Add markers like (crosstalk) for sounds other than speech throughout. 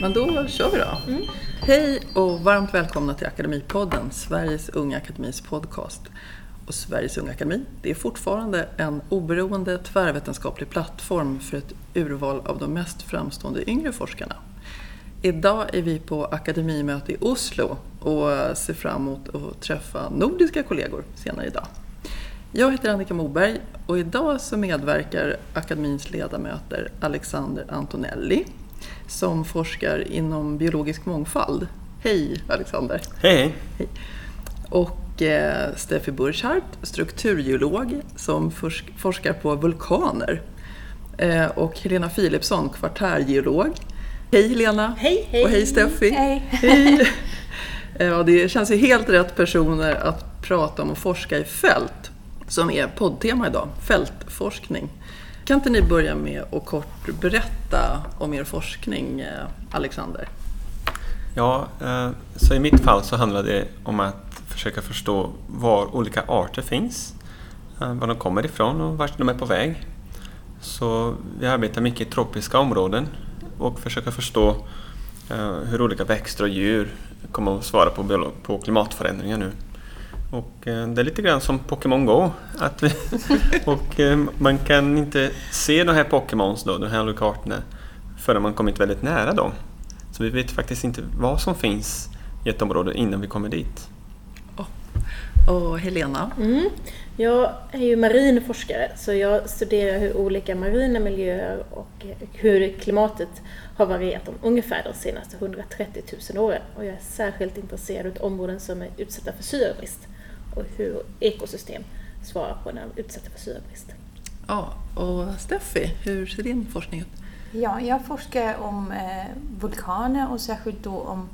Men då kör vi då. Mm. Hej och varmt välkomna till Akademipodden, Sveriges Unga Akademis podcast. Och Sveriges Unga Akademi, det är fortfarande en oberoende tvärvetenskaplig plattform för ett urval av de mest framstående yngre forskarna. Idag är vi på akademimöte i Oslo och ser fram emot att träffa nordiska kollegor senare idag. Jag heter Annika Moberg och idag så medverkar akademins ledamöter Alexander Antonelli som forskar inom biologisk mångfald. Hej Alexander! Hej! hej. Och eh, Steffi Burchardt, strukturgeolog som forskar på vulkaner. Eh, och Helena Philipsson, kvartärgeolog. Hej Helena! Hej, hej! Och hej Steffi! Hej! hej. (laughs) Eh, ja, det känns ju helt rätt personer att prata om att forska i fält, som är poddtema idag, fältforskning. Kan inte ni börja med att kort berätta om er forskning, eh, Alexander? Ja, eh, så i mitt fall så handlar det om att försöka förstå var olika arter finns, var de kommer ifrån och vart de är på väg. Så vi arbetar mycket i tropiska områden och försöker förstå hur olika växter och djur kommer att svara på klimatförändringar nu. Och eh, det är lite grann som Pokémon Go. Att vi, (laughs) och eh, man kan inte se de här Pokémons, då, de här olika arterna, förrän man kommit väldigt nära dem. Så vi vet faktiskt inte vad som finns i ett område innan vi kommer dit. Och Helena? Mm. Jag är ju marinforskare så jag studerar hur olika marina miljöer och hur klimatet har varierat om ungefär de senaste 130 000 åren. Och jag är särskilt intresserad av områden som är utsatta för syrebrist och hur ekosystem svarar på när de utsätter för syrebrist. Ja, och Steffi, hur ser din forskning ut? Ja, jag forskar om eh, vulkaner och särskilt då om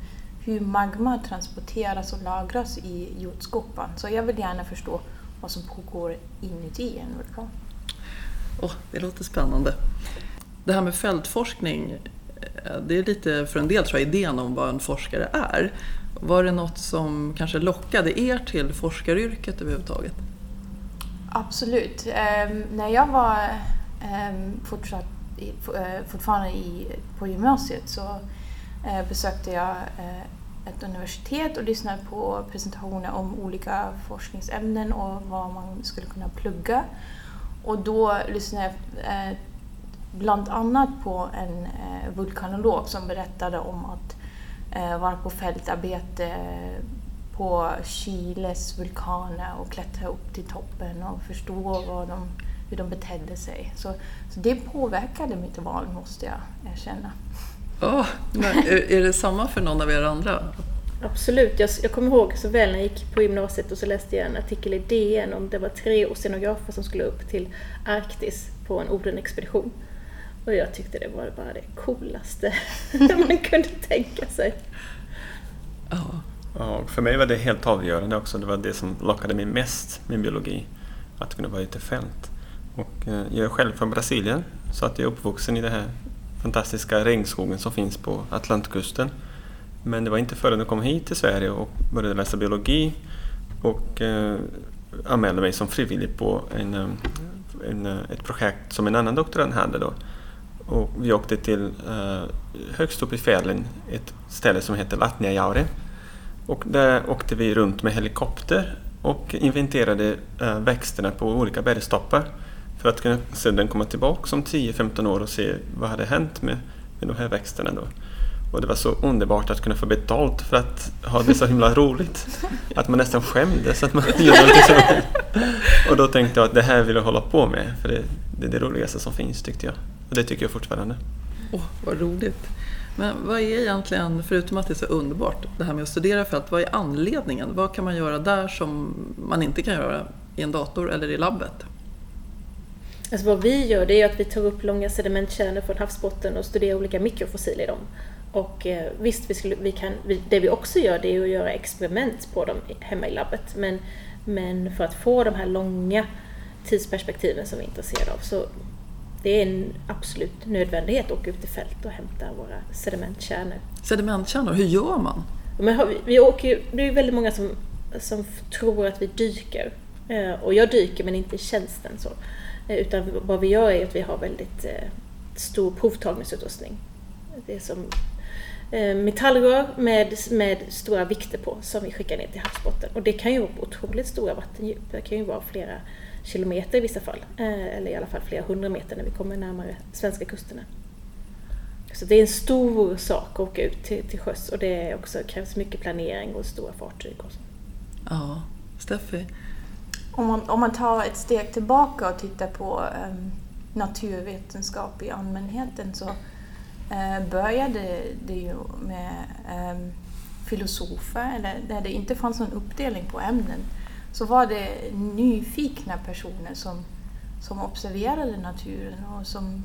hur magma transporteras och lagras i jordskorpan. Så jag vill gärna förstå vad som pågår inuti en vulkan. Oh, det låter spännande. Det här med fältforskning, eh, det är lite för en del tror jag idén om vad en forskare är. Var det något som kanske lockade er till forskaryrket överhuvudtaget? Absolut. Um, när jag var um, fortsatt, uh, fortfarande i, på gymnasiet så uh, besökte jag uh, ett universitet och lyssnade på presentationer om olika forskningsämnen och vad man skulle kunna plugga. Och då lyssnade jag eh, bland annat på en eh, vulkanolog som berättade om att eh, vara på fältarbete på Chiles vulkaner och klättra upp till toppen och förstå vad de, hur de betedde sig. Så, så det påverkade mitt val, måste jag erkänna. Oh, är, är det samma för någon av er andra? Absolut. Jag, jag kommer ihåg så väl när jag gick på gymnasiet och så läste jag en artikel i DN om det var tre oceanografer som skulle upp till Arktis på en Oden-expedition. Och jag tyckte det var bara det coolaste (laughs) man kunde tänka sig. Ja. ja. För mig var det helt avgörande också. Det var det som lockade mig mest med biologi. Att kunna vara ute i fält. Och eh, jag är själv från Brasilien så att jag är uppvuxen i den här fantastiska regnskogen som finns på Atlantkusten. Men det var inte förrän jag kom hit till Sverige och började läsa biologi och eh, anmälde mig som frivillig på en, eh, en, eh, ett projekt som en annan doktorand hade då och vi åkte till eh, högst upp i fjällen, ett ställe som heter Latniajaure. Och där åkte vi runt med helikopter och inventerade eh, växterna på olika bergstoppar för att kunna sedan komma tillbaka om 10-15 år och se vad hade hänt med, med de här växterna. Då. Och det var så underbart att kunna få betalt för att ha det så himla roligt. Att man nästan skämdes att man (laughs) gjorde någonting så. Och då tänkte jag att det här vill jag hålla på med, för det, det är det roligaste som finns tyckte jag. Och det tycker jag fortfarande. Åh, oh, vad roligt. Men vad är egentligen, förutom att det är så underbart, det här med att studera fält, vad är anledningen? Vad kan man göra där som man inte kan göra i en dator eller i labbet? Alltså vad vi gör det är att vi tar upp långa sedimentkärnor från havsbotten och studerar olika mikrofossiler i dem. Och eh, visst, vi skulle, vi kan, vi, det vi också gör det är att göra experiment på dem hemma i labbet. Men, men för att få de här långa tidsperspektiven som vi är intresserade av så det är en absolut nödvändighet att åka ut i fält och hämta våra sedimentkärnor. Sedimentkärnor, hur gör man? Men vi, vi åker, det är väldigt många som, som tror att vi dyker Eh, och jag dyker men inte i tjänsten så. Eh, utan vad vi gör är att vi har väldigt eh, stor provtagningsutrustning. Det är som metallrör med, med stora vikter på som vi skickar ner till havsbotten. Och det kan ju vara otroligt stora vattendjup. Det kan ju vara flera kilometer i vissa fall. Eller i alla fall flera hundra meter när vi kommer närmare svenska kusterna. Så det är en stor sak att åka ut till, till sjöss och det också krävs mycket planering och stora fartyg. Och så. Ja, Steffi? Om man, om man tar ett steg tillbaka och tittar på um, naturvetenskap i allmänheten så uh, började det ju med um, filosofer, eller där det inte fanns någon uppdelning på ämnen, så var det nyfikna personer som, som observerade naturen och som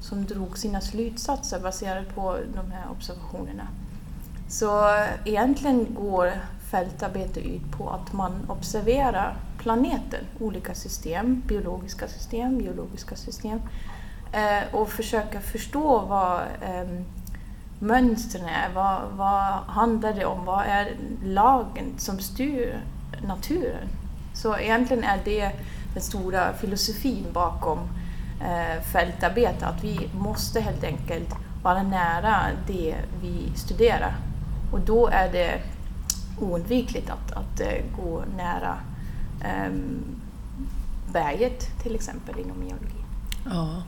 som drog sina slutsatser baserat på de här observationerna. Så egentligen går fältarbete ut på att man observerar planeten, olika system, biologiska system, geologiska system. Eh, och försöka förstå vad ehm, mönstren är, vad, vad handlar det om, vad är lagen som styr naturen? Så egentligen är det den stora filosofin bakom eh, fältarbete, att vi måste helt enkelt vara nära det vi studerar. Och då är det oundvikligt att, att eh, gå nära um, berget till exempel inom geologi. Ja.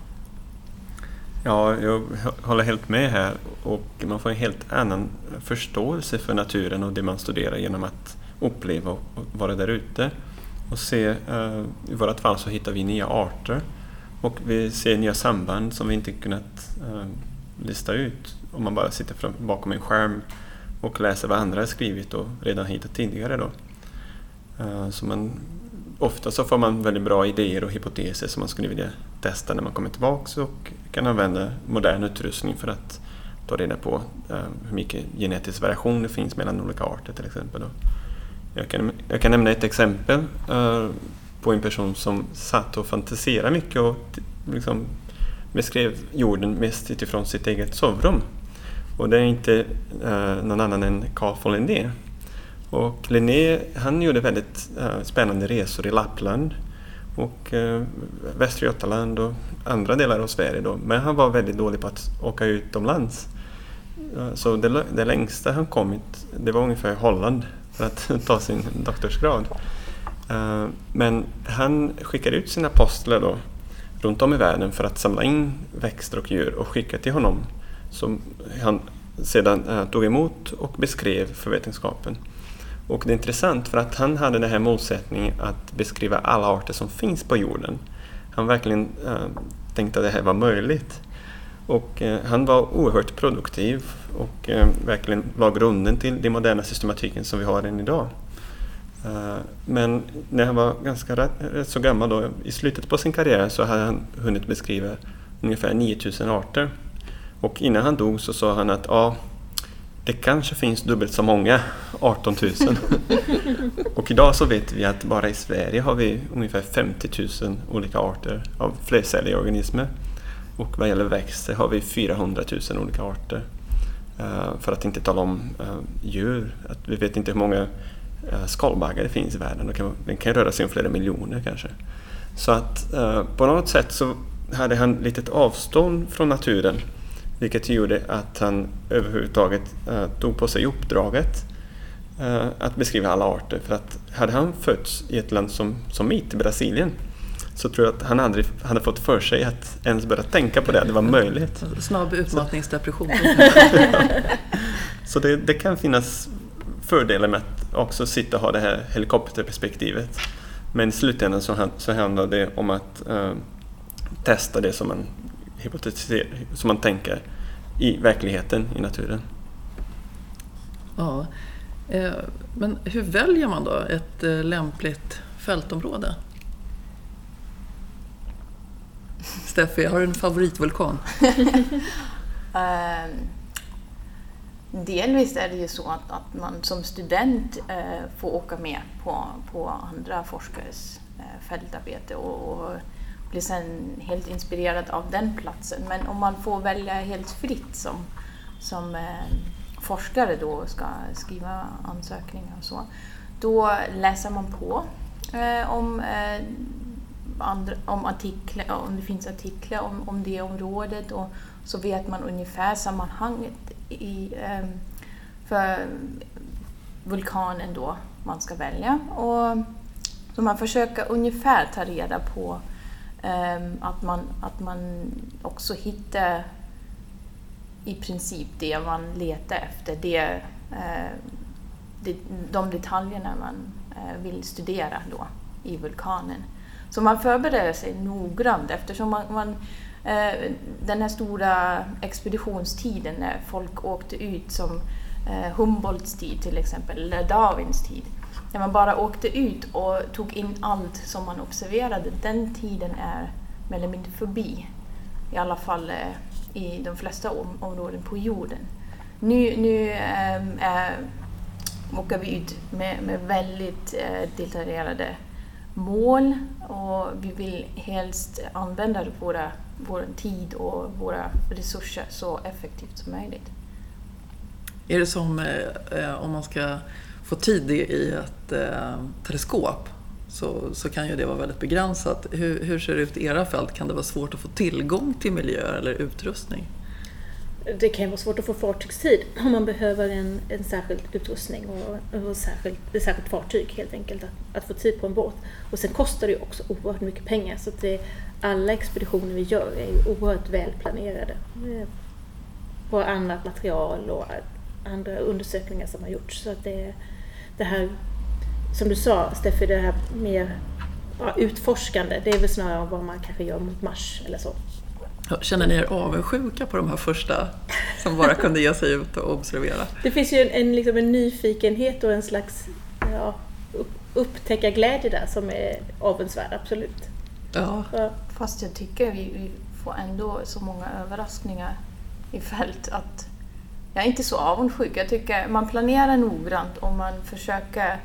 Ja, jag håller helt med här och man får en helt annan förståelse för naturen och det man studerar genom att uppleva och vara där ute. Och se, uh, I vårt fall så hittar vi nya arter och vi ser nya samband som vi inte kunnat uh, lista ut om man bara sitter fram, bakom en skärm och läser vad andra har skrivit och redan hittat tidigare. Då. Eh, så man, ofta så får man väldigt bra idéer och hypoteser som man skulle vilja testa när man kommer tillbaka och kan använda modern utrustning för att ta reda på eh, hur mycket genetisk variation det finns mellan olika arter till exempel. Jag, kan, jag kan nämna ett exempel eh, på en person som satt och fantiserade mycket och liksom beskrev jorden mest utifrån sitt eget sovrum. Och det är inte någon annan än Carl von Linné. Och Linné han gjorde väldigt uh, spännande resor i Lappland och uh, Västra Götaland och andra delar av Sverige. Då. Men han var väldigt dålig på att åka utomlands. Uh, så det, det längsta han kommit det var ungefär Holland för att (laughs) ta sin doktorsgrad. Eh, men han skickade ut sina apostlar då runt om i världen för att samla in växter och djur och skicka till honom som han sedan uh, tog emot och beskrev för vetenskapen. Och det är intressant för att han hade den här målsättningen att beskriva alla arter som finns på jorden. Han verkligen uh, tänkte att det här var möjligt. Och uh, han var oerhört produktiv och eh, verkligen la grunden till den moderna systematiken som vi har än idag. Men när han var ganska rätt, rätt så gammal, då, i slutet på sin karriär, så hade han hunnit beskriva ungefär 9000 arter. Och innan han dog så sa han att ja, det kanske finns dubbelt så många, 18 000. (laughs) och idag så vet vi att bara i Sverige har vi ungefär 50 000 olika arter av flercelliga organismer. Och vad gäller växter har vi 400 000 olika arter. Uh, för att inte tala om uh, djur. Att vi vet inte hur många Eh, skalbaggar det finns i världen. Det kan, det kan röra sig om flera miljoner kanske. Så att uh, på något sätt så hade han lite avstånd från naturen vilket gjorde att han överhuvudtaget uh, tog på sig uppdraget uh, att beskriva alla arter. För att hade han fötts i ett land som, som mitt, Brasilien, så tror jag att han aldrig hade fått för sig att ens börja tänka på det, det var möjligt. Snabb utmattningsdepression. så (laughs) det, det, kan finnas fördelar med att också sitta och ha det här helikopterperspektivet. Men i slutändan så, så handlar det om att uh, testa det som man hypotetiserar, som man tänker i verkligheten, i naturen. Ja, eh, men hur väljer man då ett eh, lämpligt fältområde? (laughs) Steffi, har du en favoritvulkan? um (laughs) Delvis är det ju så att, att man som student eh, får åka med på, på andra forskares eh, fältarbete och, och blir sen helt inspirerad av den platsen. Men om man får välja helt fritt som, som eh, forskare då ska skriva ansökningar och så, då läser man på eh, om, eh, andra, om, artiklar, om det finns artiklar om, om det området och så vet man ungefär sammanhanget i, eh, för vulkanen då man ska välja. Och, så man försöker ungefär ta reda på Ehm, att, man, att man också hittar i princip det man letar efter. Det, eh, det, de detaljerna man eh, vill studera då i vulkanen. Så man förbereder sig noggrant eftersom man, man eh, den här stora expeditionstiden när folk åkte ut som Humboldts tid till exempel, eller Darwins tid. När man bara åkte ut och tog in allt som man observerade, den tiden är mer eller mindre förbi. I alla fall eh, i de flesta om områden på jorden. Nu, nu ähm, äh, åker vi ut med, med väldigt äh, detaljerade mål och vi vill helst använda våra, vår tid och våra resurser så effektivt som möjligt. Är det som eh, eh om man ska få tid i ett eh, teleskop så, så kan ju det vara väldigt begränsat. Hur, hur ser det ut i era fält? Kan det vara svårt att få tillgång till miljöer eller utrustning? Det kan vara svårt att få fartygstid om man behöver en, en särskild utrustning och, och särskilt, ett särskilt fartyg helt enkelt att, att, få tid på en båt. Och sen kostar det ju också oerhört mycket pengar så att det, alla expeditioner vi gör är ju oerhört välplanerade. Eh, på annat material och andra undersökningar som har gjorts. Så att det, det här som du sa Steffi, det här mer ja, utforskande, det är väl snarare vad man kanske gör mot Mars eller så. Känner ni er avundsjuka på de här första som bara kunde ge sig ut och observera? (laughs) Det finns ju en, en, liksom en nyfikenhet och en slags ja, upptäckarglädje där som är avundsvärd, absolut. Ja. ja. Fast jag tycker vi, vi får ändå så många överraskningar i fält att jag är inte så avundsjuk. Jag tycker man planerar noggrant och man försöker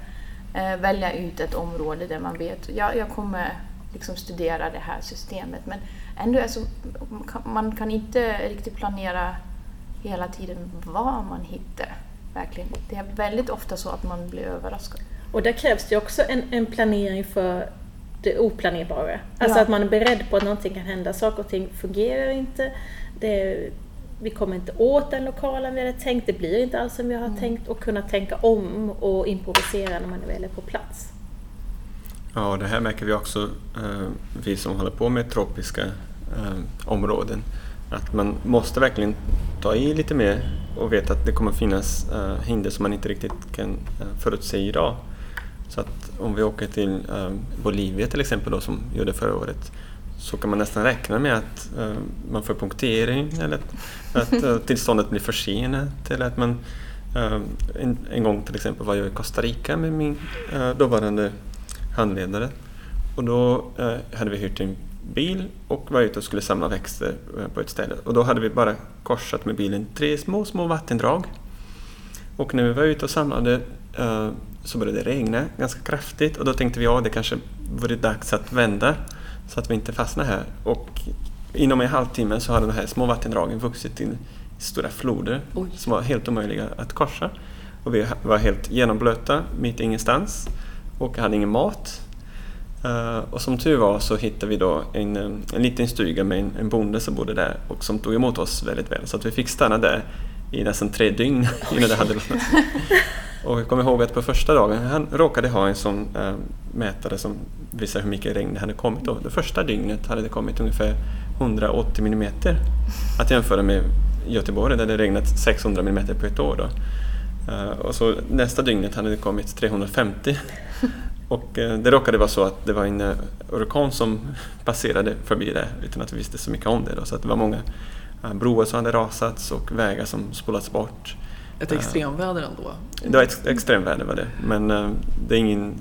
eh, välja ut ett område där man vet ja, jag kommer liksom studera det här systemet. Men ändå är så, man kan inte riktigt planera hela tiden vad man hittar. Verkligen. Det är väldigt ofta så att man blir överraskad. Och där krävs det också en, en planering för det oplanerbara. Alltså ja. att man är beredd på att någonting kan hända, saker och ting fungerar inte. Det, vi kommer inte åt den lokalen vi hade tänkt, det blir inte alls som vi har mm. tänkt och kunna tänka om och improvisera när man väl är på plats. Ja, det här märker vi också, eh, vi som håller på med tropiska eh, områden, att man måste verkligen ta i lite mer och veta att det kommer finnas eh, hinder som man inte riktigt kan förutse idag. Så att om vi åker till Bolivia till exempel då, som gjorde förra året, så kan man nästan räkna med att uh, man får punktering eller att, att uh, tillståndet blir försenat. Eller att man, uh, en, en, gång till exempel var jag i Costa Rica med min uh, dåvarande handledare och då hade vi hyrt en bil och var ute och skulle samla växter på ett ställe. Och då hade vi bara korsat med bilen tre små, små vattendrag. Och när vi var ute och samlade så började det regna ganska kraftigt och då tänkte vi att ja, det kanske vore dags att vända så att vi inte fastnar här. Och inom en halvtimme så har de här små vattendragen vuxit till stora floder Oj. som var helt omöjliga att korsa. Och vi var helt genomblöta mitt ingenstans och hade ingen mat. Uh, och som tur var så hittade vi då en, en liten stuga med en, en bonde som bodde där och som tog emot oss väldigt väl. Så att vi fick stanna där i nästan tre dygn (laughs) innan det hade och jag kommer ihåg att på första dagen, han råkade ha en sån äh, mätare som visar hur mycket regn det hade kommit. Och det första dygnet hade det kommit ungefär 180 millimeter. Att jämföra med Göteborg där det regnat 600 millimeter på ett år. Då. Uh, och så nästa dygnet hade det kommit 350. Och uh, det råkade vara så att det var en orkan som passerade förbi där utan att vi visste så mycket om det. Då. Så att det var många broar som hade rasats och vägar som spolats bort. Ett extremväder ändå? Det var ett extremväder var det, men eh, det är ingen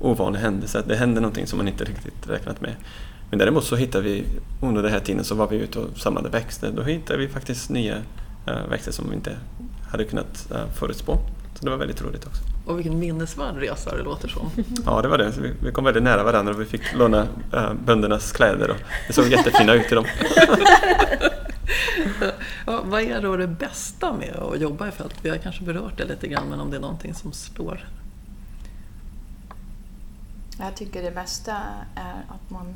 ovanlig händelse. Det hände någonting som man inte riktigt räknat med. Men däremot så hittade vi, under den här tiden så var vi ute och samlade växter. Då hittade vi faktiskt nya uh, växter som vi inte hade kunnat förutspå. Så det var väldigt roligt också. Och vilken minnesvärd resa det låter som. Ja, det var det. Vi, vi, kom väldigt nära varandra och vi fick låna böndernas kläder. Och det såg jättefina ut i dem. (laughs) ja, (laughs) vad är då det bästa med att jobba i fält? Vi har kanske berört det lite grann, men om det är någonting som slår? Jag tycker det bästa är att man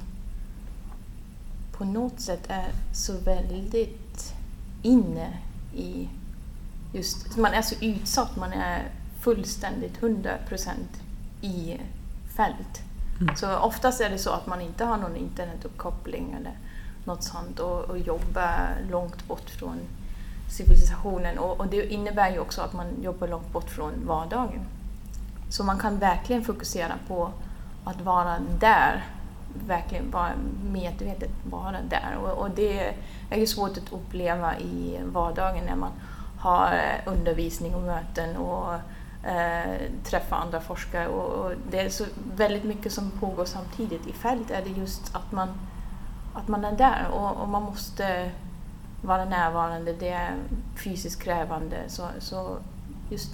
på något sätt är så väldigt inne i just, man är så utsatt, man är fullständigt 100% i fält. Mm. Så oftast är det så att man inte har någon internetuppkoppling eller något sånt och, och jobba långt bort från civilisationen och, och, det innebär ju också att man jobbar långt bort från vardagen. Så man kan verkligen fokusera på att vara där, verkligen vara medvetet vara där och, och det är ju svårt att uppleva i vardagen när man har eh, undervisning och möten och eh, träffa andra forskare och, och, det är så väldigt mycket som pågår samtidigt. I fält är det just att man, att man är där och, och man måste vara närvarande, det är fysiskt krävande. Så, så just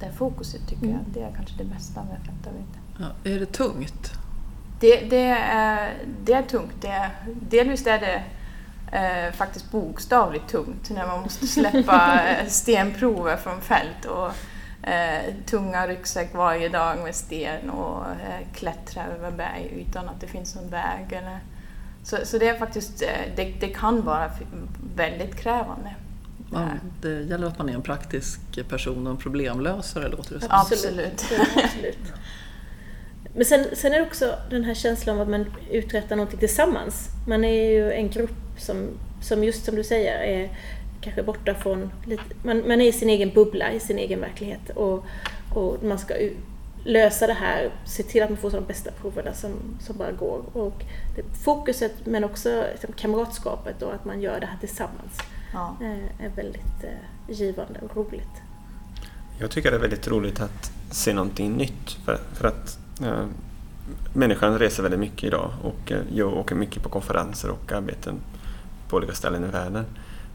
det fokuset tycker mm. jag, det är kanske det bästa med fältarbete. Ja, är det tungt? Det, det, är, det är tungt. Det är, delvis är det eh, faktiskt bokstavligt tungt när man måste släppa (laughs) eh, stenprover från fält och eh, tunga ryggsäck varje dag med sten och eh, klättra över berg utan att det finns någon väg. Eller, så, så det är faktiskt, eh, det, det kan vara väldigt krävande. Ja, det gäller att man är en praktisk person och en problemlösare låter det som. Absolut. Absolut. Men sen, sen är det också den här känslan av att man uträttar någonting tillsammans. Man är ju en grupp som, som just som du säger är kanske borta från... Lite, man, man är i sin egen bubbla, i sin egen verklighet och, och man ska lösa det här, se till att man får de bästa proverna som, som bara går. Och det, fokuset men också liksom, kamratskapet och att man gör det här tillsammans ja. Eh, är väldigt eh, givande och roligt. Jag tycker det är väldigt roligt att se någonting nytt för, för att eh, människan reser väldigt mycket idag och eh, jag åker mycket på konferenser och arbeten på olika ställen i världen.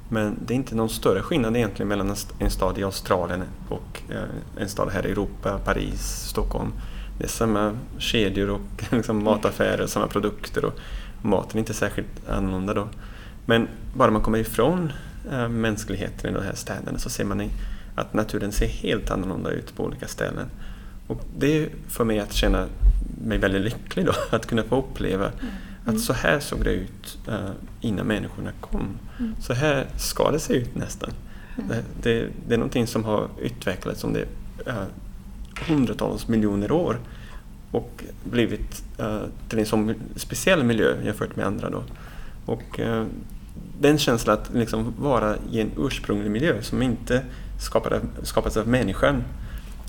Men det är inte någon större skillnad egentligen mellan en stad i Australien och eh, en stad här i Europa, Paris, Stockholm. Det är samma kedjor och (laughs) liksom mataffärer, samma produkter och maten är inte särskilt annorlunda då. Men bara man kommer ifrån eh, mänskligheten i de här städerna så ser man att naturen ser helt annorlunda ut på olika ställen. Och det får mig att känna mig väldigt lycklig då, (laughs) att kunna få uppleva mm att så här såg det ut uh, innan människorna kom. Mm. Så här ska det se ut nästan. Mm. Det, det, det, är någonting som har utvecklats under uh, hundratals miljoner år och blivit uh, till en sån speciell miljö jämfört med andra. Då. Och, uh, den känslan att liksom vara i en ursprunglig miljö som inte skapats av människan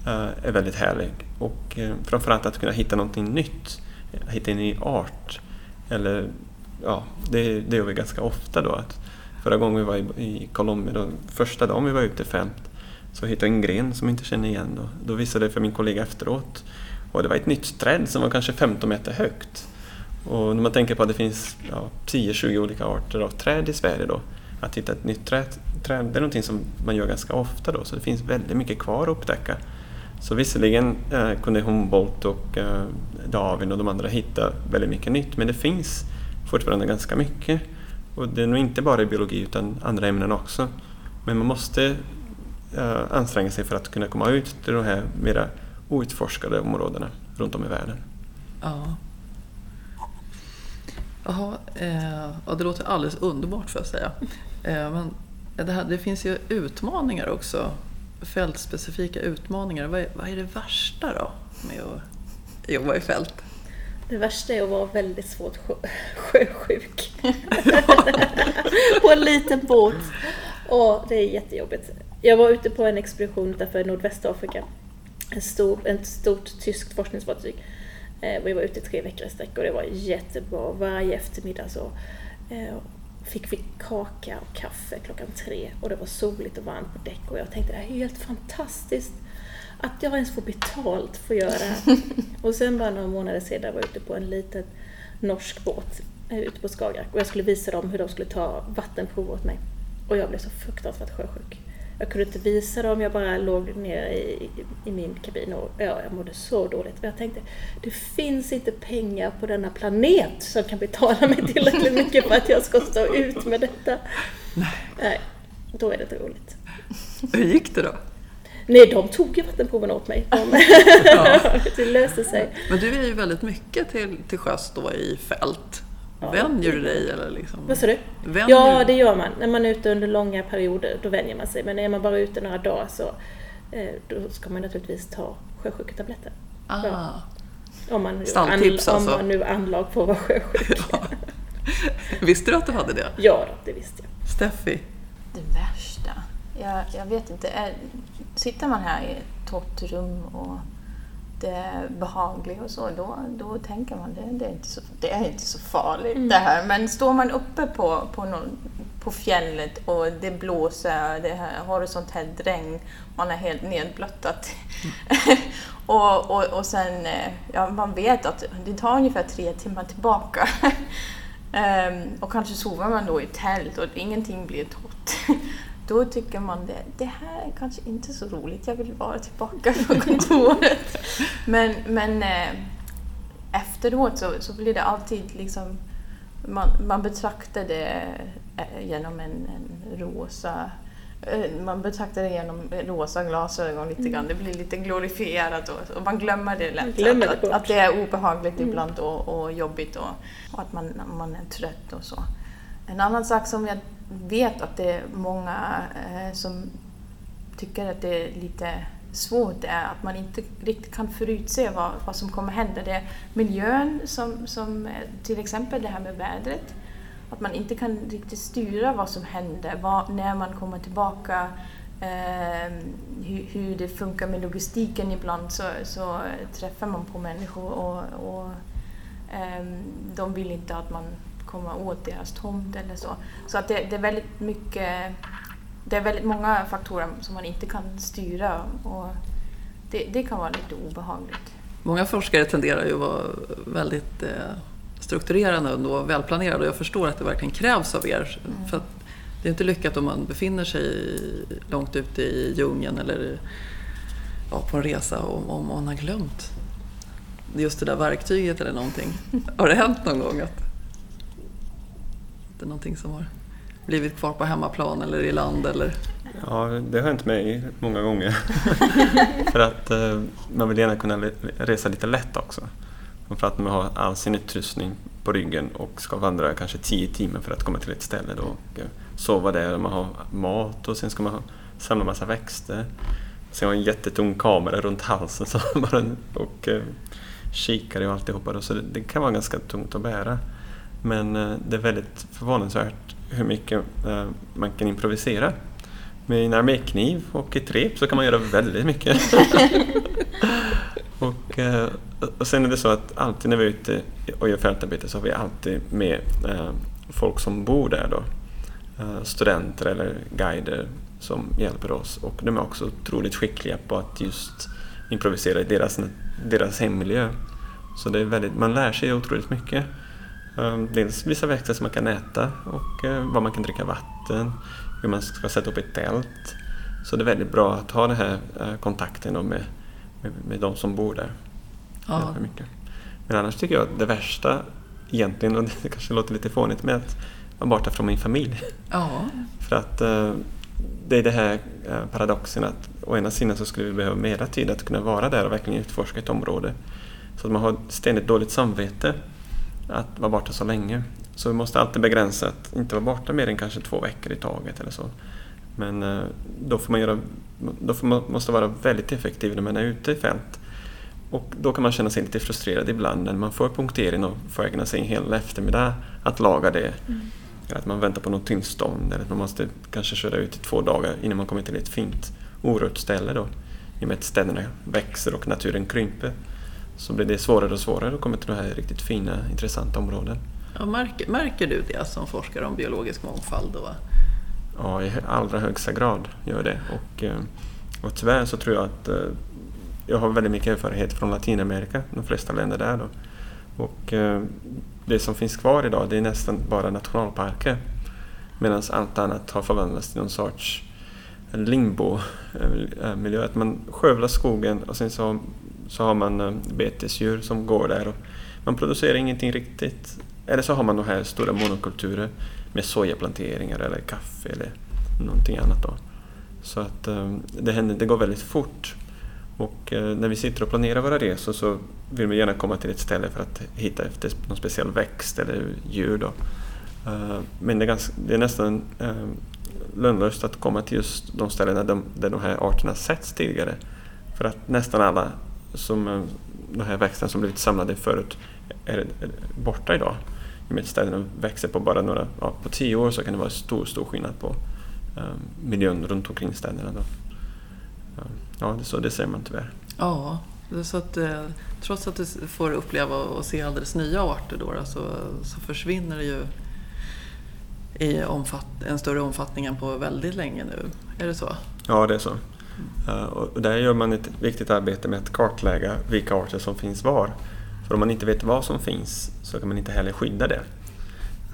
uh, är väldigt härlig. Och uh, framförallt att kunna hitta någonting nytt, hitta en ny art. Eller, ja, det, det gör vi ganska ofta då. Att förra gången vi var i, i Colombia, då, första dagen vi var ute femt, så hittade jag en gren som jag inte kände igen. Då, då visade det för min kollega efteråt. Och det var ett nytt träd som var kanske 15 meter högt. Och när man tänker på att det finns ja, 10-20 olika arter av träd i Sverige då, att hitta ett nytt träd, träd, det är någonting som man gör ganska ofta då, så det finns väldigt mycket kvar att upptäcka. Så visserligen eh, kunde Humboldt och eh, Darwin och de andra hitta väldigt mycket nytt, men det finns fortfarande ganska mycket. Och det är nog inte bara i biologi utan andra ämnen också. Men man måste eh, anstränga sig för att kunna komma ut till de här mera outforskade områdena runt om i världen. Ja. Jaha, eh, ja, det låter alldeles underbart får jag säga. Eh, men det, här, det finns ju utmaningar också, fältspecifika utmaningar. Vad är, vad är det värsta då med att jobba i fält? Det värsta är att vara väldigt svårt sjösjuk. (laughs) på en liten båt. Och det är jättejobbigt. Jag var ute på en expedition utanför Nordvästafrika. En stor, ett stort tyskt forskningsfartyg. Eh, vi var ute tre veckor i sträck och det var jättebra. Varje eftermiddag så eh, fick vi kaka och kaffe klockan tre och det var soligt och varmt på däck och jag tänkte det här är helt fantastiskt att jag ens får betalt för att göra det (laughs) och sen bara några månader senare var jag ute på en liten norsk båt eh, ute på Skagerrak och jag skulle visa dem hur de skulle ta vattenprov åt mig. Och jag blev så fruktansvärt sjösjuk. Jag kunde inte visa dem, jag bara låg ner i, i min kabin och ja, jag mådde så dåligt. Men jag tänkte, det finns inte pengar på denna planet som kan betala mig tillräckligt mycket för att jag ska stå ut med detta. Nej. Nej då är det inte roligt. Hur gick det då? Nej, de tog ju vattenproven åt mig. De, ja. (laughs) det löste sig. Men du är ju väldigt mycket till, till sjöss då i fält. Ja. Vänjer du dig? Eller liksom? Vad sa du? ja, det gör man. När man är ute under långa perioder, då vänjer man sig. Men är man bara ute några dagar så eh, då ska man naturligtvis ta sjösjuketabletter. Ah. Ja. Om man, Stalltips an, alltså? Om man nu anlag på att vara sjösjuk. (laughs) Ja. Visste du att du hade det? Ja, det visste jag. Steffi? Det värsta? Jag, jag vet inte. Sitter man här i ett torrt rum och det är behagligt och så, då, då tänker man det, det, är inte så, det är inte så farligt mm. det här. Men står man uppe på, på, någon, på fjället och det blåser, det här horisontellt regn, man är helt nedblöttat. Mm. (laughs) och, och, och sen, eh, ja, man vet att det tar ungefär tre timmar tillbaka. um, (laughs) och kanske sover man då i tält och ingenting blir torrt (laughs) då tycker man det, det här är kanske inte så roligt, jag vill vara tillbaka på (laughs) kontoret. men men eh, efteråt så, så blir det alltid liksom, man, man betraktar det eh, genom en, en rosa eh, man betraktar det genom rosa glasögon lite grann. Det blir lite glorifierat och, och man glömmer det lätt. Glömmer att, att, att, det är obehagligt mm. ibland och, och jobbigt och, och, att man, man är trött och så. En annan sak som jag vet att det är många eh, som tycker att det är lite svårt är att man inte riktigt kan förutse vad, vad som kommer hända. Det är miljön som, som eh, till exempel det här med vädret. Att man inte kan riktigt styra vad som händer, vad, när man kommer tillbaka, eh, hur, hur, det funkar med logistiken ibland så, så träffar man på människor och, och eh, de vill inte att man komma åt deras tomt eller så. Så att det, det, är väldigt mycket, det är väldigt många faktorer som man inte kan styra och det, det kan vara lite obehagligt. Många forskare tenderar ju att vara väldigt eh, strukturerande och välplanerade och jag förstår att det verkligen krävs av er. Mm. För det är inte lyckat om man befinner sig långt ute i djungeln eller ja, på en resa och om man har glömt just det där verktyget eller någonting. Har det hänt någon gång att det någonting som har blivit kvar på hemmaplan eller i land? Eller? Ja, det har hänt mig många gånger. (laughs) för att eh, man vill gärna kunna resa lite lätt också. För att man har all sin utrustning på ryggen och ska vandra kanske tio timmar för att komma till ett ställe då och eh, sova där. Man har mat och sen ska man samla massa växter. Sen har man en jättetung kamera runt halsen så bara, och eh, kikare och alltihopa. Så det, det kan vara ganska tungt att bära. Men eh, det är väldigt förvånansvärt hur mycket eh, man kan improvisera. Med en armékniv och ett rep så kan man göra väldigt mycket. (laughs) och, eh, och sen är det så att alltid när vi är ute och gör fältarbete så har vi alltid med folk som bor där då. Studenter eller guider som hjälper oss och de är också otroligt skickliga på att just improvisera i deras, deras hemmiljö. Så det är väldigt, man lär sig otroligt mycket. Ehm, dels vissa växter som man kan äta och eh, vad man kan dricka vatten, hur man ska sätta upp ett tält. Så det är väldigt bra att ha den här eh, kontakten med, med, med de som bor där. Ja. Men annars tycker jag att det värsta egentligen, och det (laughs) kanske låter lite fånigt, med att vara borta från min familj. (laughs) Ja. För att eh, det är det här paradoxen att å ena sidan så skulle vi behöva mera tid att kunna vara där och verkligen utforska ett område. Så att man har ständigt dåligt samvete att vara borta så länge. Så vi måste alltid begränsa att inte vara borta mer än kanske två veckor i taget eller så. Men eh, då, får man göra, då man, måste vara väldigt effektiv när man är ute i fält. Och då kan man känna sig lite frustrerad ibland när man får punktering och får ägna sig en hel eftermiddag att laga det. Mm. Eller att man väntar på något tillstånd eller att man måste kanske köra ut i två dagar innan man kommer till ett fint orört ställe då. I och med att städerna växer och naturen krymper så blir det svårare och svårare att komma till de här riktigt fina, intressanta områden. Ja, märker, märker du det som forskare om biologisk mångfald? Då? Ja, i allra högsta grad gör det. Och, eh, och tyvärr så tror jag att eh, jag har väldigt mycket erfarenhet från Latinamerika, de flesta länder där. Då. Och eh, det som finns kvar idag det är nästan bara nationalparker. Medan allt annat har förvandlats till någon sorts limbo-miljö. Att man skövlar skogen och sen så så har man eh, betesdjur som går där och man producerar ingenting riktigt. Eller så har man de här stora monokulturer med sojaplanteringar eller kaffe eller någonting annat. Då. Så att eh, det, händer, det går väldigt fort. Och eh, när vi sitter och planerar våra resor så vill vi gärna komma till ett ställe för att hitta efter någon speciell växt eller djur. Då. Men det är, ganska, det är nästan lönlöst att komma till just de ställena där de, där de här arterna setts tidigare. För att nästan alla som eh, de här växterna som blivit samlade förut är borta idag. I och med att städerna växer på bara några, ja, på tio år så kan det vara stor, stor skillnad på um, miljön runt omkring städerna. Då. Ja, det, så det ser man tyvärr. Ja, så att, eh, trots att du får uppleva och se alldeles nya arter då, så, så försvinner det ju i en större omfattning än på väldigt länge nu. Är det så? Ja, det är så. Eh, och där gör man ett viktigt arbete med att kartlägga vilka arter som finns var. För om man inte vet vad som finns så kan man inte heller skydda det.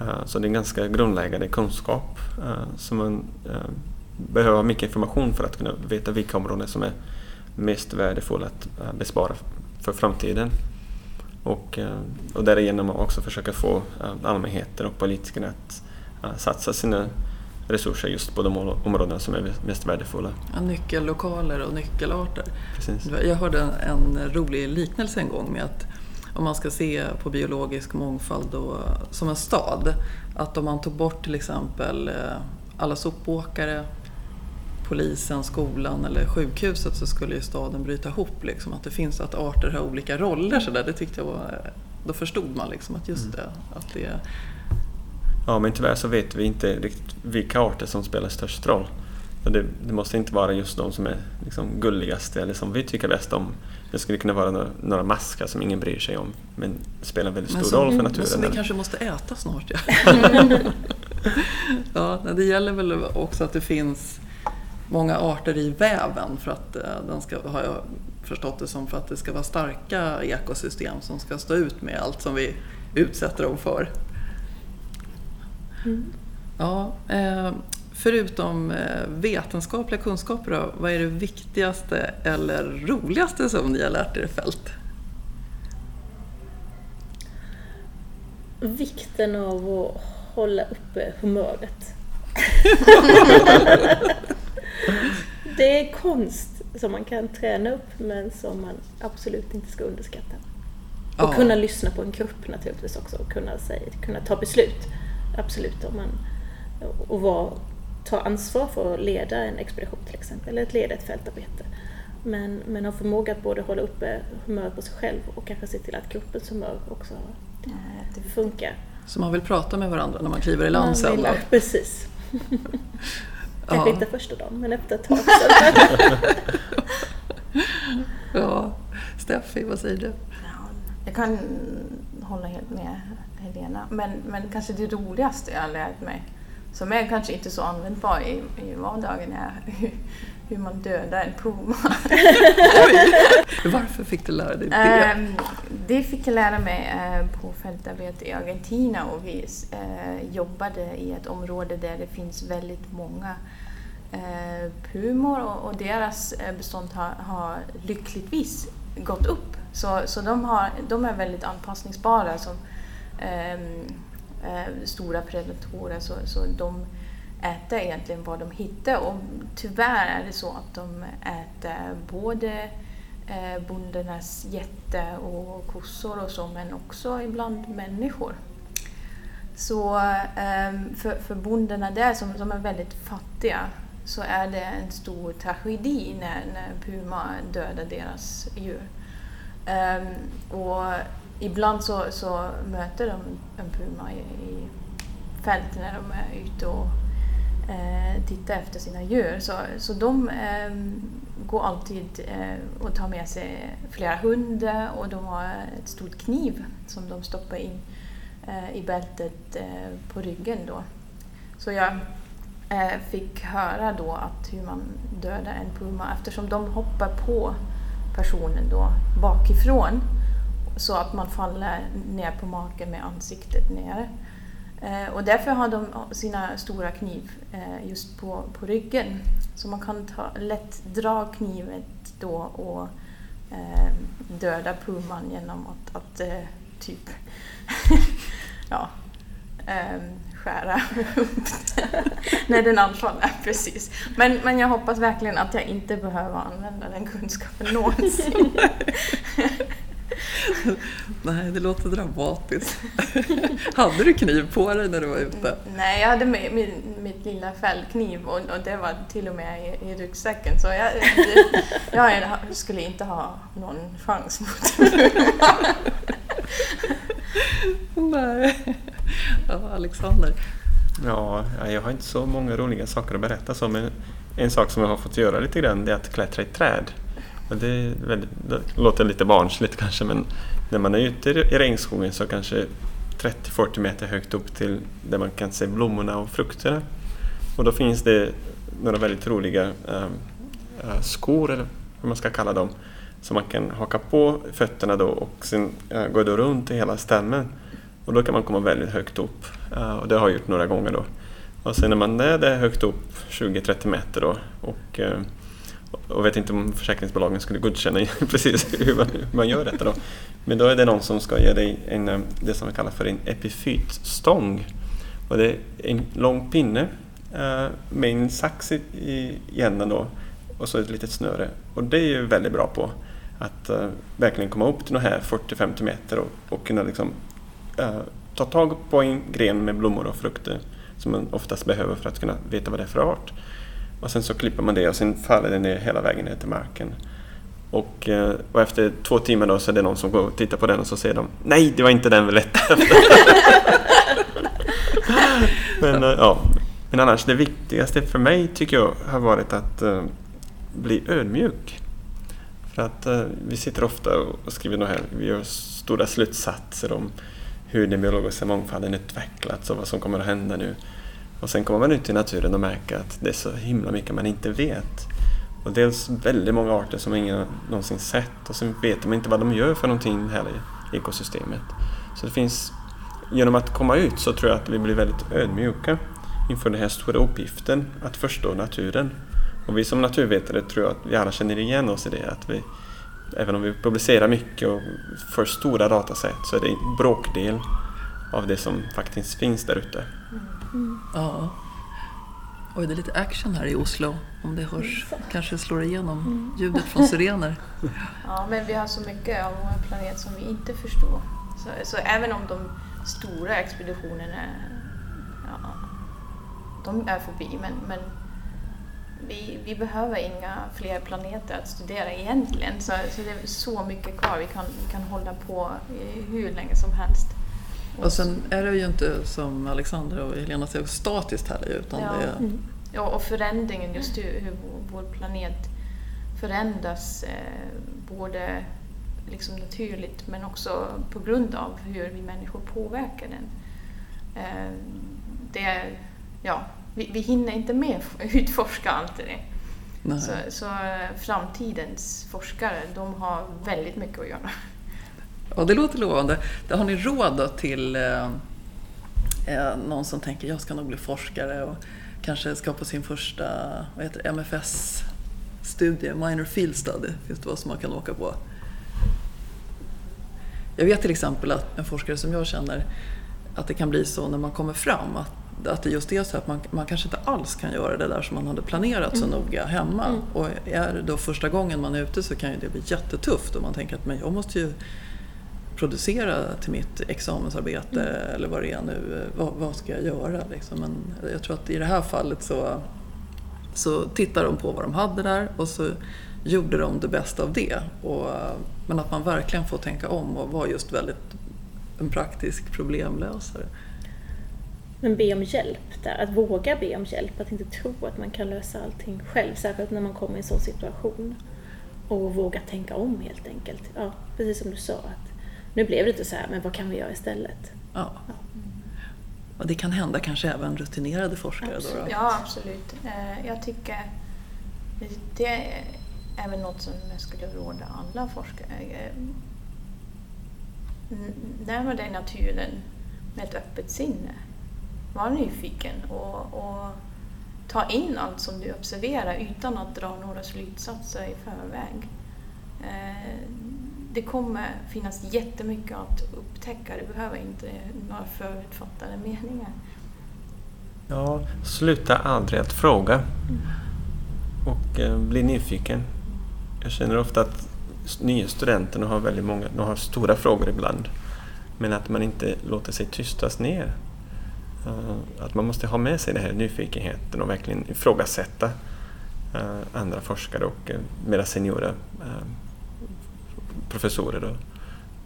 Eh, så det är en ganska grundläggande kunskap eh, som man behöver mycket information för att kunna veta vilka områden som är mest värdefulla att bespara för framtiden. Och, och därigenom också försöka få allmänheten och politikerna att satsa sina resurser just på de områden som är mest värdefulla. Ja, nyckellokaler och nyckelarter. Precis. Jag hörde en, en, rolig liknelse en gång med att om man ska se på biologisk mångfald då, som en stad, att om man tog bort till exempel eh, alla sopåkare, polisen, skolan eller sjukhuset så skulle ju staden bryta ihop. Liksom. Att det finns att arter har olika roller. Så där. Det tyckte jag var, då förstod man liksom att just mm. det, att det Ja, men tyvärr så vet vi inte riktigt vilka arter som spelar störst roll. Det, det, måste inte vara just de som är liksom gulligast eller som vi tycker bäst om. Det skulle kunna vara några, några maskar som ingen bryr sig om men spelar väldigt stor som, roll för naturen. Men som vi kanske måste äta snart. Ja. (laughs) ja, det gäller väl också att det finns många arter i väven för att eh, den ska, har jag förstått det som, för att det ska vara starka ekosystem som ska stå ut med allt som vi utsätter dem för. Mm. Ja, eh, förutom eh, vetenskapliga kunskaper då, vad är det viktigaste eller roligaste som ni har lärt er i fält? Vikten av att hålla uppe humöret. (laughs) det är konst som man kan träna upp men som man absolut inte ska underskatta. Och ja. kunna lyssna på en grupp naturligtvis också och kunna, säga, kunna ta beslut absolut. Om man, och var, ta ansvar för att leda en expedition till exempel, eller att leda ett fältarbete. Men, men ha förmåga att både hålla uppe humöret på sig själv och kanske se till att gruppens humör också det funkar. Så man vill prata med varandra när man kliver i land sen? Vill, precis. (laughs) Kanske ja. inte första dagen, men efter ett tag. (laughs) ja, Steffi, vad säger du? Jag kan hålla helt med Helena. Men, men kanske det roligaste jag har lärt mig, som är kanske inte så användbar i, i vardagen, är (laughs) hur, man dödar en puma. (laughs) Varför fick du lära dig det? Um, det fick jag lära mig uh, på fältarbete i Argentina och vi uh, jobbade i ett område där det finns väldigt många uh, pumor och, och, deras bestånd har, har lyckligtvis gått upp. Så, så de, har, de är väldigt anpassningsbara. Som, ehm, eh, stora predatorer så, så de äter egentligen vad de hittar och tyvärr är det så att de äter både eh, bondernas jätte och kossor och så men också ibland människor. Så eh, för, för bonderna där som, som är väldigt fattiga så är det en stor tragedi när, när puma dödar deras djur. Um, och ibland så, så möter de en puma i, i fält när de är ute och eh, tittar efter sina djur. Så, så de eh, går alltid eh, och tar med sig flera hundar och de har ett stort kniv som de stoppar in eh, i bältet eh, på ryggen. Då. Så jag Eh, fick höra då att hur man dödar en puma eftersom de hoppar på personen då bakifrån så att man faller ner på marken med ansiktet nere. Eh, och därför har de sina stora kniv eh, just på, på ryggen. Så man kan ta, lätt dra knivet då och eh, döda puman genom att, att eh, typ (laughs) ja, eh, skära upp när den anfaller. Precis. Men, men jag hoppas verkligen att jag inte behöver använda den kunskapen någonsin. (laughs) Nej, det låter dramatiskt. hade du kniv på dig när du var ute? Nej, jag hade med min, mitt lilla fällkniv och, och, det var till och med i, i ryggsäcken så jag, det, (laughs) jag skulle inte ha någon chans mot (laughs) Nej. (laughs) Ja, Alexander? Ja, jag har inte så många roliga saker att berätta så, men en sak som jag har fått göra lite grann är att klättra i träd. Och det, väldigt, det låter lite barnsligt kanske men när man är ute i regnskogen så kanske 30-40 meter högt upp till där man kan se blommorna och frukterna. Och då finns det några väldigt roliga äh, skor, eller vad man ska kalla dem, som man kan haka på fötterna då och sen eh, äh, går det runt i hela stämmen. Och då kan man komma väldigt högt upp. Eh, och det har jag gjort några gånger då. Och sen när man är där högt upp, 20-30 meter då, och eh, och vet inte om försäkringsbolagen skulle godkänna (laughs) precis hur man, hur man gör detta då. Men då är det någon som ska ge dig en, eh, det som vi kallar för en epifytstång. Och det är en lång pinne med en sax i, i änden då och så ett litet snöre. Och det är ju väldigt bra på att uh, verkligen komma upp till de här 40-50 meter och, och kunna liksom, Eh, ta tag på en gren med blommor och frukter som man oftast behöver för att kunna veta vad det är för art. Och sen så klipper man det och sen faller det ner hela vägen ner till marken. Och, eh, och efter två timmar då så är det någon som går och tittar på den och så säger de Nej, det var inte den vi letade efter. (laughs) men, eh, ja. men annars det viktigaste för mig tycker jag har varit att uh, bli ödmjuk. För att uh, vi sitter ofta och skriver här, vi gör stora slutsatser om hur den biologiska mångfalden utvecklats och vad som kommer att hända nu. Och sen kommer man ut i naturen och märker att det är så himla mycket man inte vet. Och dels väldigt många arter som ingen någonsin sett och sen vet man inte vad de gör för någonting heller i ekosystemet. Så det finns, genom att komma ut så tror jag att vi blir väldigt ödmjuka inför den här stora uppgiften att förstå naturen. Och vi som naturvetare tror jag att vi alla känner igen oss i det att vi, även om vi publicerar mycket och får stora datasätt så är det en bråkdel av det som faktiskt finns där ute. Mm. Ja. Oj, det är lite action här i Oslo. Om det hörs, kanske slår igenom mm. ljudet från sirener. Ja, men vi har så mycket av vår planet som vi inte förstår. Så, så även om de stora expeditionerna ja, de är förbi, men, men vi, vi behöver inga fler planeter att studera egentligen. Så, så det är så mycket kvar. Vi kan, kan hålla på hur länge som helst. Och sen är det ju inte som Alexandra och Helena säger statiskt heller utan ja. det är... Mm. Ja, och förändringen just hur, hur vår planet förändras eh, både liksom naturligt men också på grund av hur vi människor påverkar den. Eh, det ja, vi, vi hinner inte med att (laughs) utforska allt det. Så, så eh, framtidens forskare, de har väldigt mycket att göra. Ja, det låter lovande. Har ni råd till eh, eh, någon som tänker jag ska nog bli forskare och kanske ska på sin första vad heter MFS-studie, Minor Field Study, finns det vad som man kan åka på. Jag vet till exempel att en forskare som jag känner att det kan bli så när man kommer fram att, att det just är så att man, man kanske inte alls kan göra det där som man hade planerat så mm. noga hemma. Mm. Och är det då första gången man är ute så kan ju det bli jättetufft och man tänker att men jag måste ju producera till mitt examensarbete mm. eller vad det är nu. Vad, vad ska jag göra? Liksom. Men jag tror att i det här fallet så, så tittade de på vad de hade där och så gjorde de det bästa av det. Och, men att man verkligen får tänka om och vara just väldigt en praktisk problemlösare. Men be om hjälp där, att våga be om hjälp, att inte tro att man kan lösa allting själv, särskilt när man kommer i en sån situation. Och våga tänka om helt enkelt. Ja, precis som du sa, att nu blev det inte så här, men vad kan vi göra istället? Ja. ja. Och det kan hända kanske även rutinerade forskare? Absolut. Då, då? Ja, absolut. Eh, jag tycker det är även något som jag skulle råda alla forskare. Eh, närma dig naturen med ett öppet sinne. Var nyfiken och, och ta in allt som du observerar utan att dra några slutsatser i förväg. Eh, det kommer finnas jättemycket att upptäcka. Det behöver inte några förutfattade meningar. Ja, sluta aldrig att fråga. Mm. Och eh, bli nyfiken. Jag känner ofta att nya studenter har väldigt många, de har stora frågor ibland. Men att man inte låter sig tystas ner. Eh, att man måste ha med sig den här nyfikenheten och verkligen ifrågasätta eh, andra forskare och eh, mera seniora professorer. Då.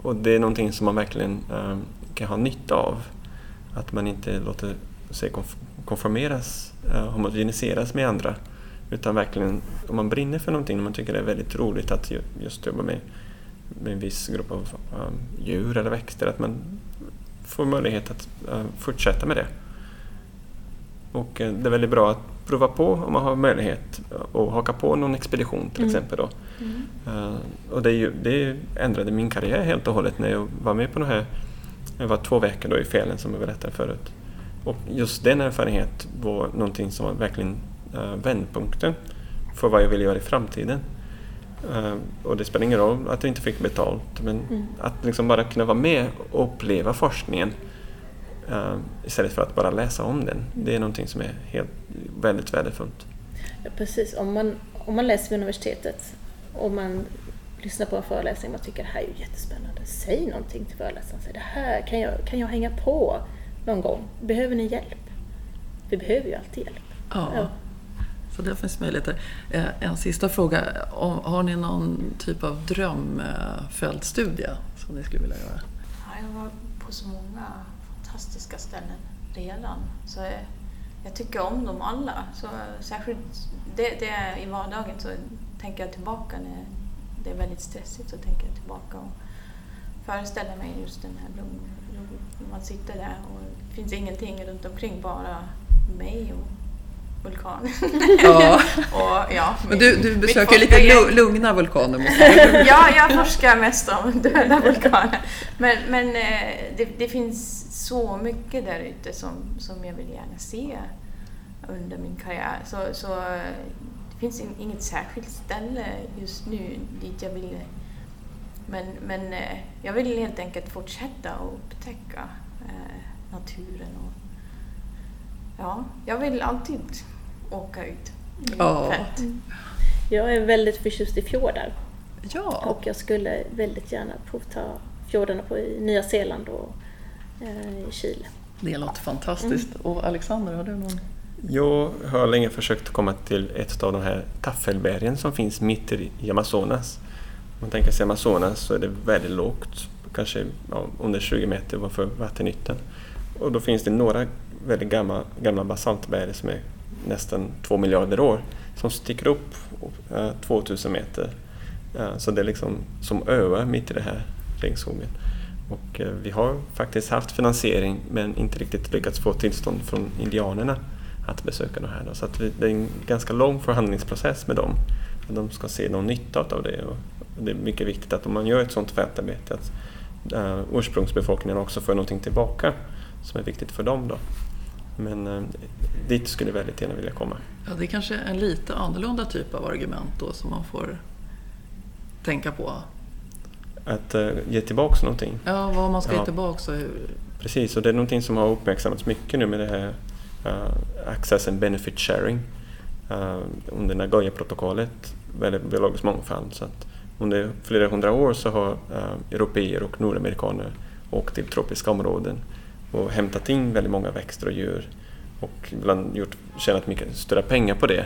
Och det är någonting som man verkligen kan ha nytta av. Att man inte låter sig konformeras, homogeniseras med andra utan verkligen, om man brinner för någonting, om man tycker det är väldigt roligt att just jobba med, med en viss grupp av djur eller växter, att man får möjlighet att uh, fortsätta med det. Och uh, det är väldigt bra att prova på om man har möjlighet och haka på någon expedition till mm. exempel. Då. Mm. Uh, och det, ju, det, ändrade min karriär helt och hållet när jag var med på det här, jag var två veckor då i fjällen som jag berättade förut. Och just den erfarenheten var någonting som verkligen uh, vändpunkten för vad jag vill göra i framtiden. Uh, och det spelar ingen roll att jag inte fick betalt, men mm. att liksom bara kunna vara med och uppleva forskningen uh, istället för att bara läsa om den. Det är någonting som är helt, väldigt värdefullt. Ja, precis. Om man, om man läser vid universitetet och man lyssnar på en föreläsning och man tycker det här är ju jättespännande. Säg någonting till föreläsaren. Säg det här kan jag, kan jag hänga på någon gång. Behöver ni hjälp? Vi behöver ju alltid hjälp. Ja. ja. Så det finns möjligheter. Eh, en sista fråga. Har ni någon typ av drömfältstudie som ni skulle vilja göra? Ja, jag var på så många fantastiska ställen redan. Så jag tycker om dem alla. Så särskilt det, det i vardagen så tänker jag tillbaka när det är väldigt stressigt så tänker jag tillbaka och föreställer mig just den här blomman. man sitter där och det finns ingenting runt omkring bara mig och vulkan. Ja. (laughs) och, ja, Men du, du besöker lite lugna vulkaner? (laughs) ja, jag forskar mest om (laughs) döda vulkaner. Men, men eh, det, det, finns så mycket där ute som, som jag vill gärna se under min karriär. Så, så det finns inget särskilt ställe just nu dit jag vill men, men eh, jag vill helt enkelt fortsätta och upptäcka eh, naturen. Och, ja, jag vill alltid åka ut i ja. fält. Jag är väldigt förtjust i fjordar. Ja. Och jag skulle väldigt gärna provta fjordarna på Nya Zeeland och eh, i Chile. Det låter fantastiskt. Mm. Och Alexander, har du någon? Jag har länge försökt komma till ett av de här taffelbergen som finns mitt i Amazonas. Om man tänker sig Amazonas så är det väldigt lågt, kanske ja, under 20 meter ovanför vattenytan. Och då finns det några väldigt gamla, gamla basaltberg som är nästan två miljarder år som sticker upp 2000 eh, meter. Eh, så det är liksom som öar mitt i det här regnskogen. Och eh, vi har faktiskt haft finansiering men inte riktigt lyckats få tillstånd från indianerna att besöka det här. Så att det är en ganska lång förhandlingsprocess med dem. De ska se någon nytta av det. Och det är mycket viktigt att om man gör ett sådant fältarbete att uh, ursprungsbefolkningen också får någonting tillbaka som är viktigt för dem. Då. Men uh, dit skulle jag väldigt gärna vilja komma. Ja, det är kanske en lite annorlunda typ av argument då som man får tänka på. Att uh, ge tillbaka någonting. Ja, vad man ska ja. ge tillbaka och hur. Precis, och det är någonting som har uppmärksammats mycket nu med det här uh, Access and Benefit Sharing uh, under Nagoya-protokollet, biologisk mångfald. Så att under flera hundra år så har uh, europeer och nordamerikaner åkt till tropiska områden och hämtat in väldigt många växter och djur och ibland gjort, tjänat mycket större pengar på det,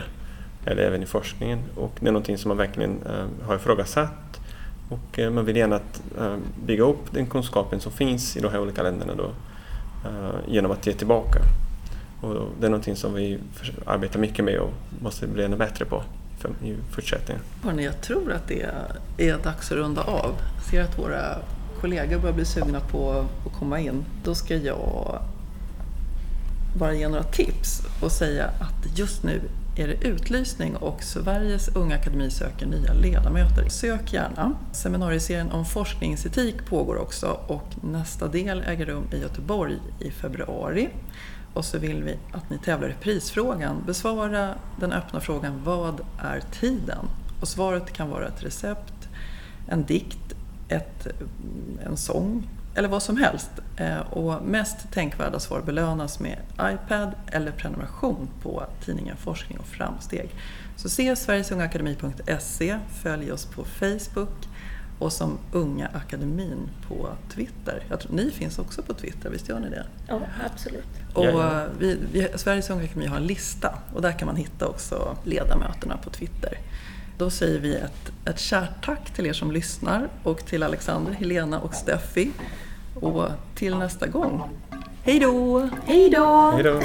eller även i forskningen. Och det är någonting som man verkligen eh, har ifrågasatt och eh, man vill gärna att, eh, bygga upp den kunskapen som finns i de här olika länderna då, eh, genom att ge tillbaka. Och det är någonting som vi arbetar mycket med och måste bli ännu bättre på i fortsättningen. Hörrni, jag tror att det är dags att runda av. Jag ser att våra kollegor börjar bli sugna på att komma in. Då ska jag bara ge några tips och säga att just nu är det utlysning och Sveriges Unga Akademi söker nya ledamöter. Sök gärna! Seminarieserien om forskningsetik pågår också och nästa del äger rum i Göteborg i februari. Och så vill vi att ni tävlar i prisfrågan. Besvara den öppna frågan Vad är tiden? Och svaret kan vara ett recept, en dikt, ett, en sång eller vad som helst. Eh, och mest tänkvärda svar belönas med iPad eller prenumeration på tidningen Forskning och framsteg. Så se sverigesungaakademi.se, följ oss på Facebook och som Unga Akademin på Twitter. Jag tror, ni finns också på Twitter, visst gör ni det? Ja, absolut. Och vi, vi, Sveriges Unga Akademi har en lista och där kan man hitta också ledamöterna på Twitter. Då säger vi ett, ett kärt tack till er som lyssnar och till Alexander, Helena och Steffi. Och till nästa gång. Hej då! Hej då! Hej då!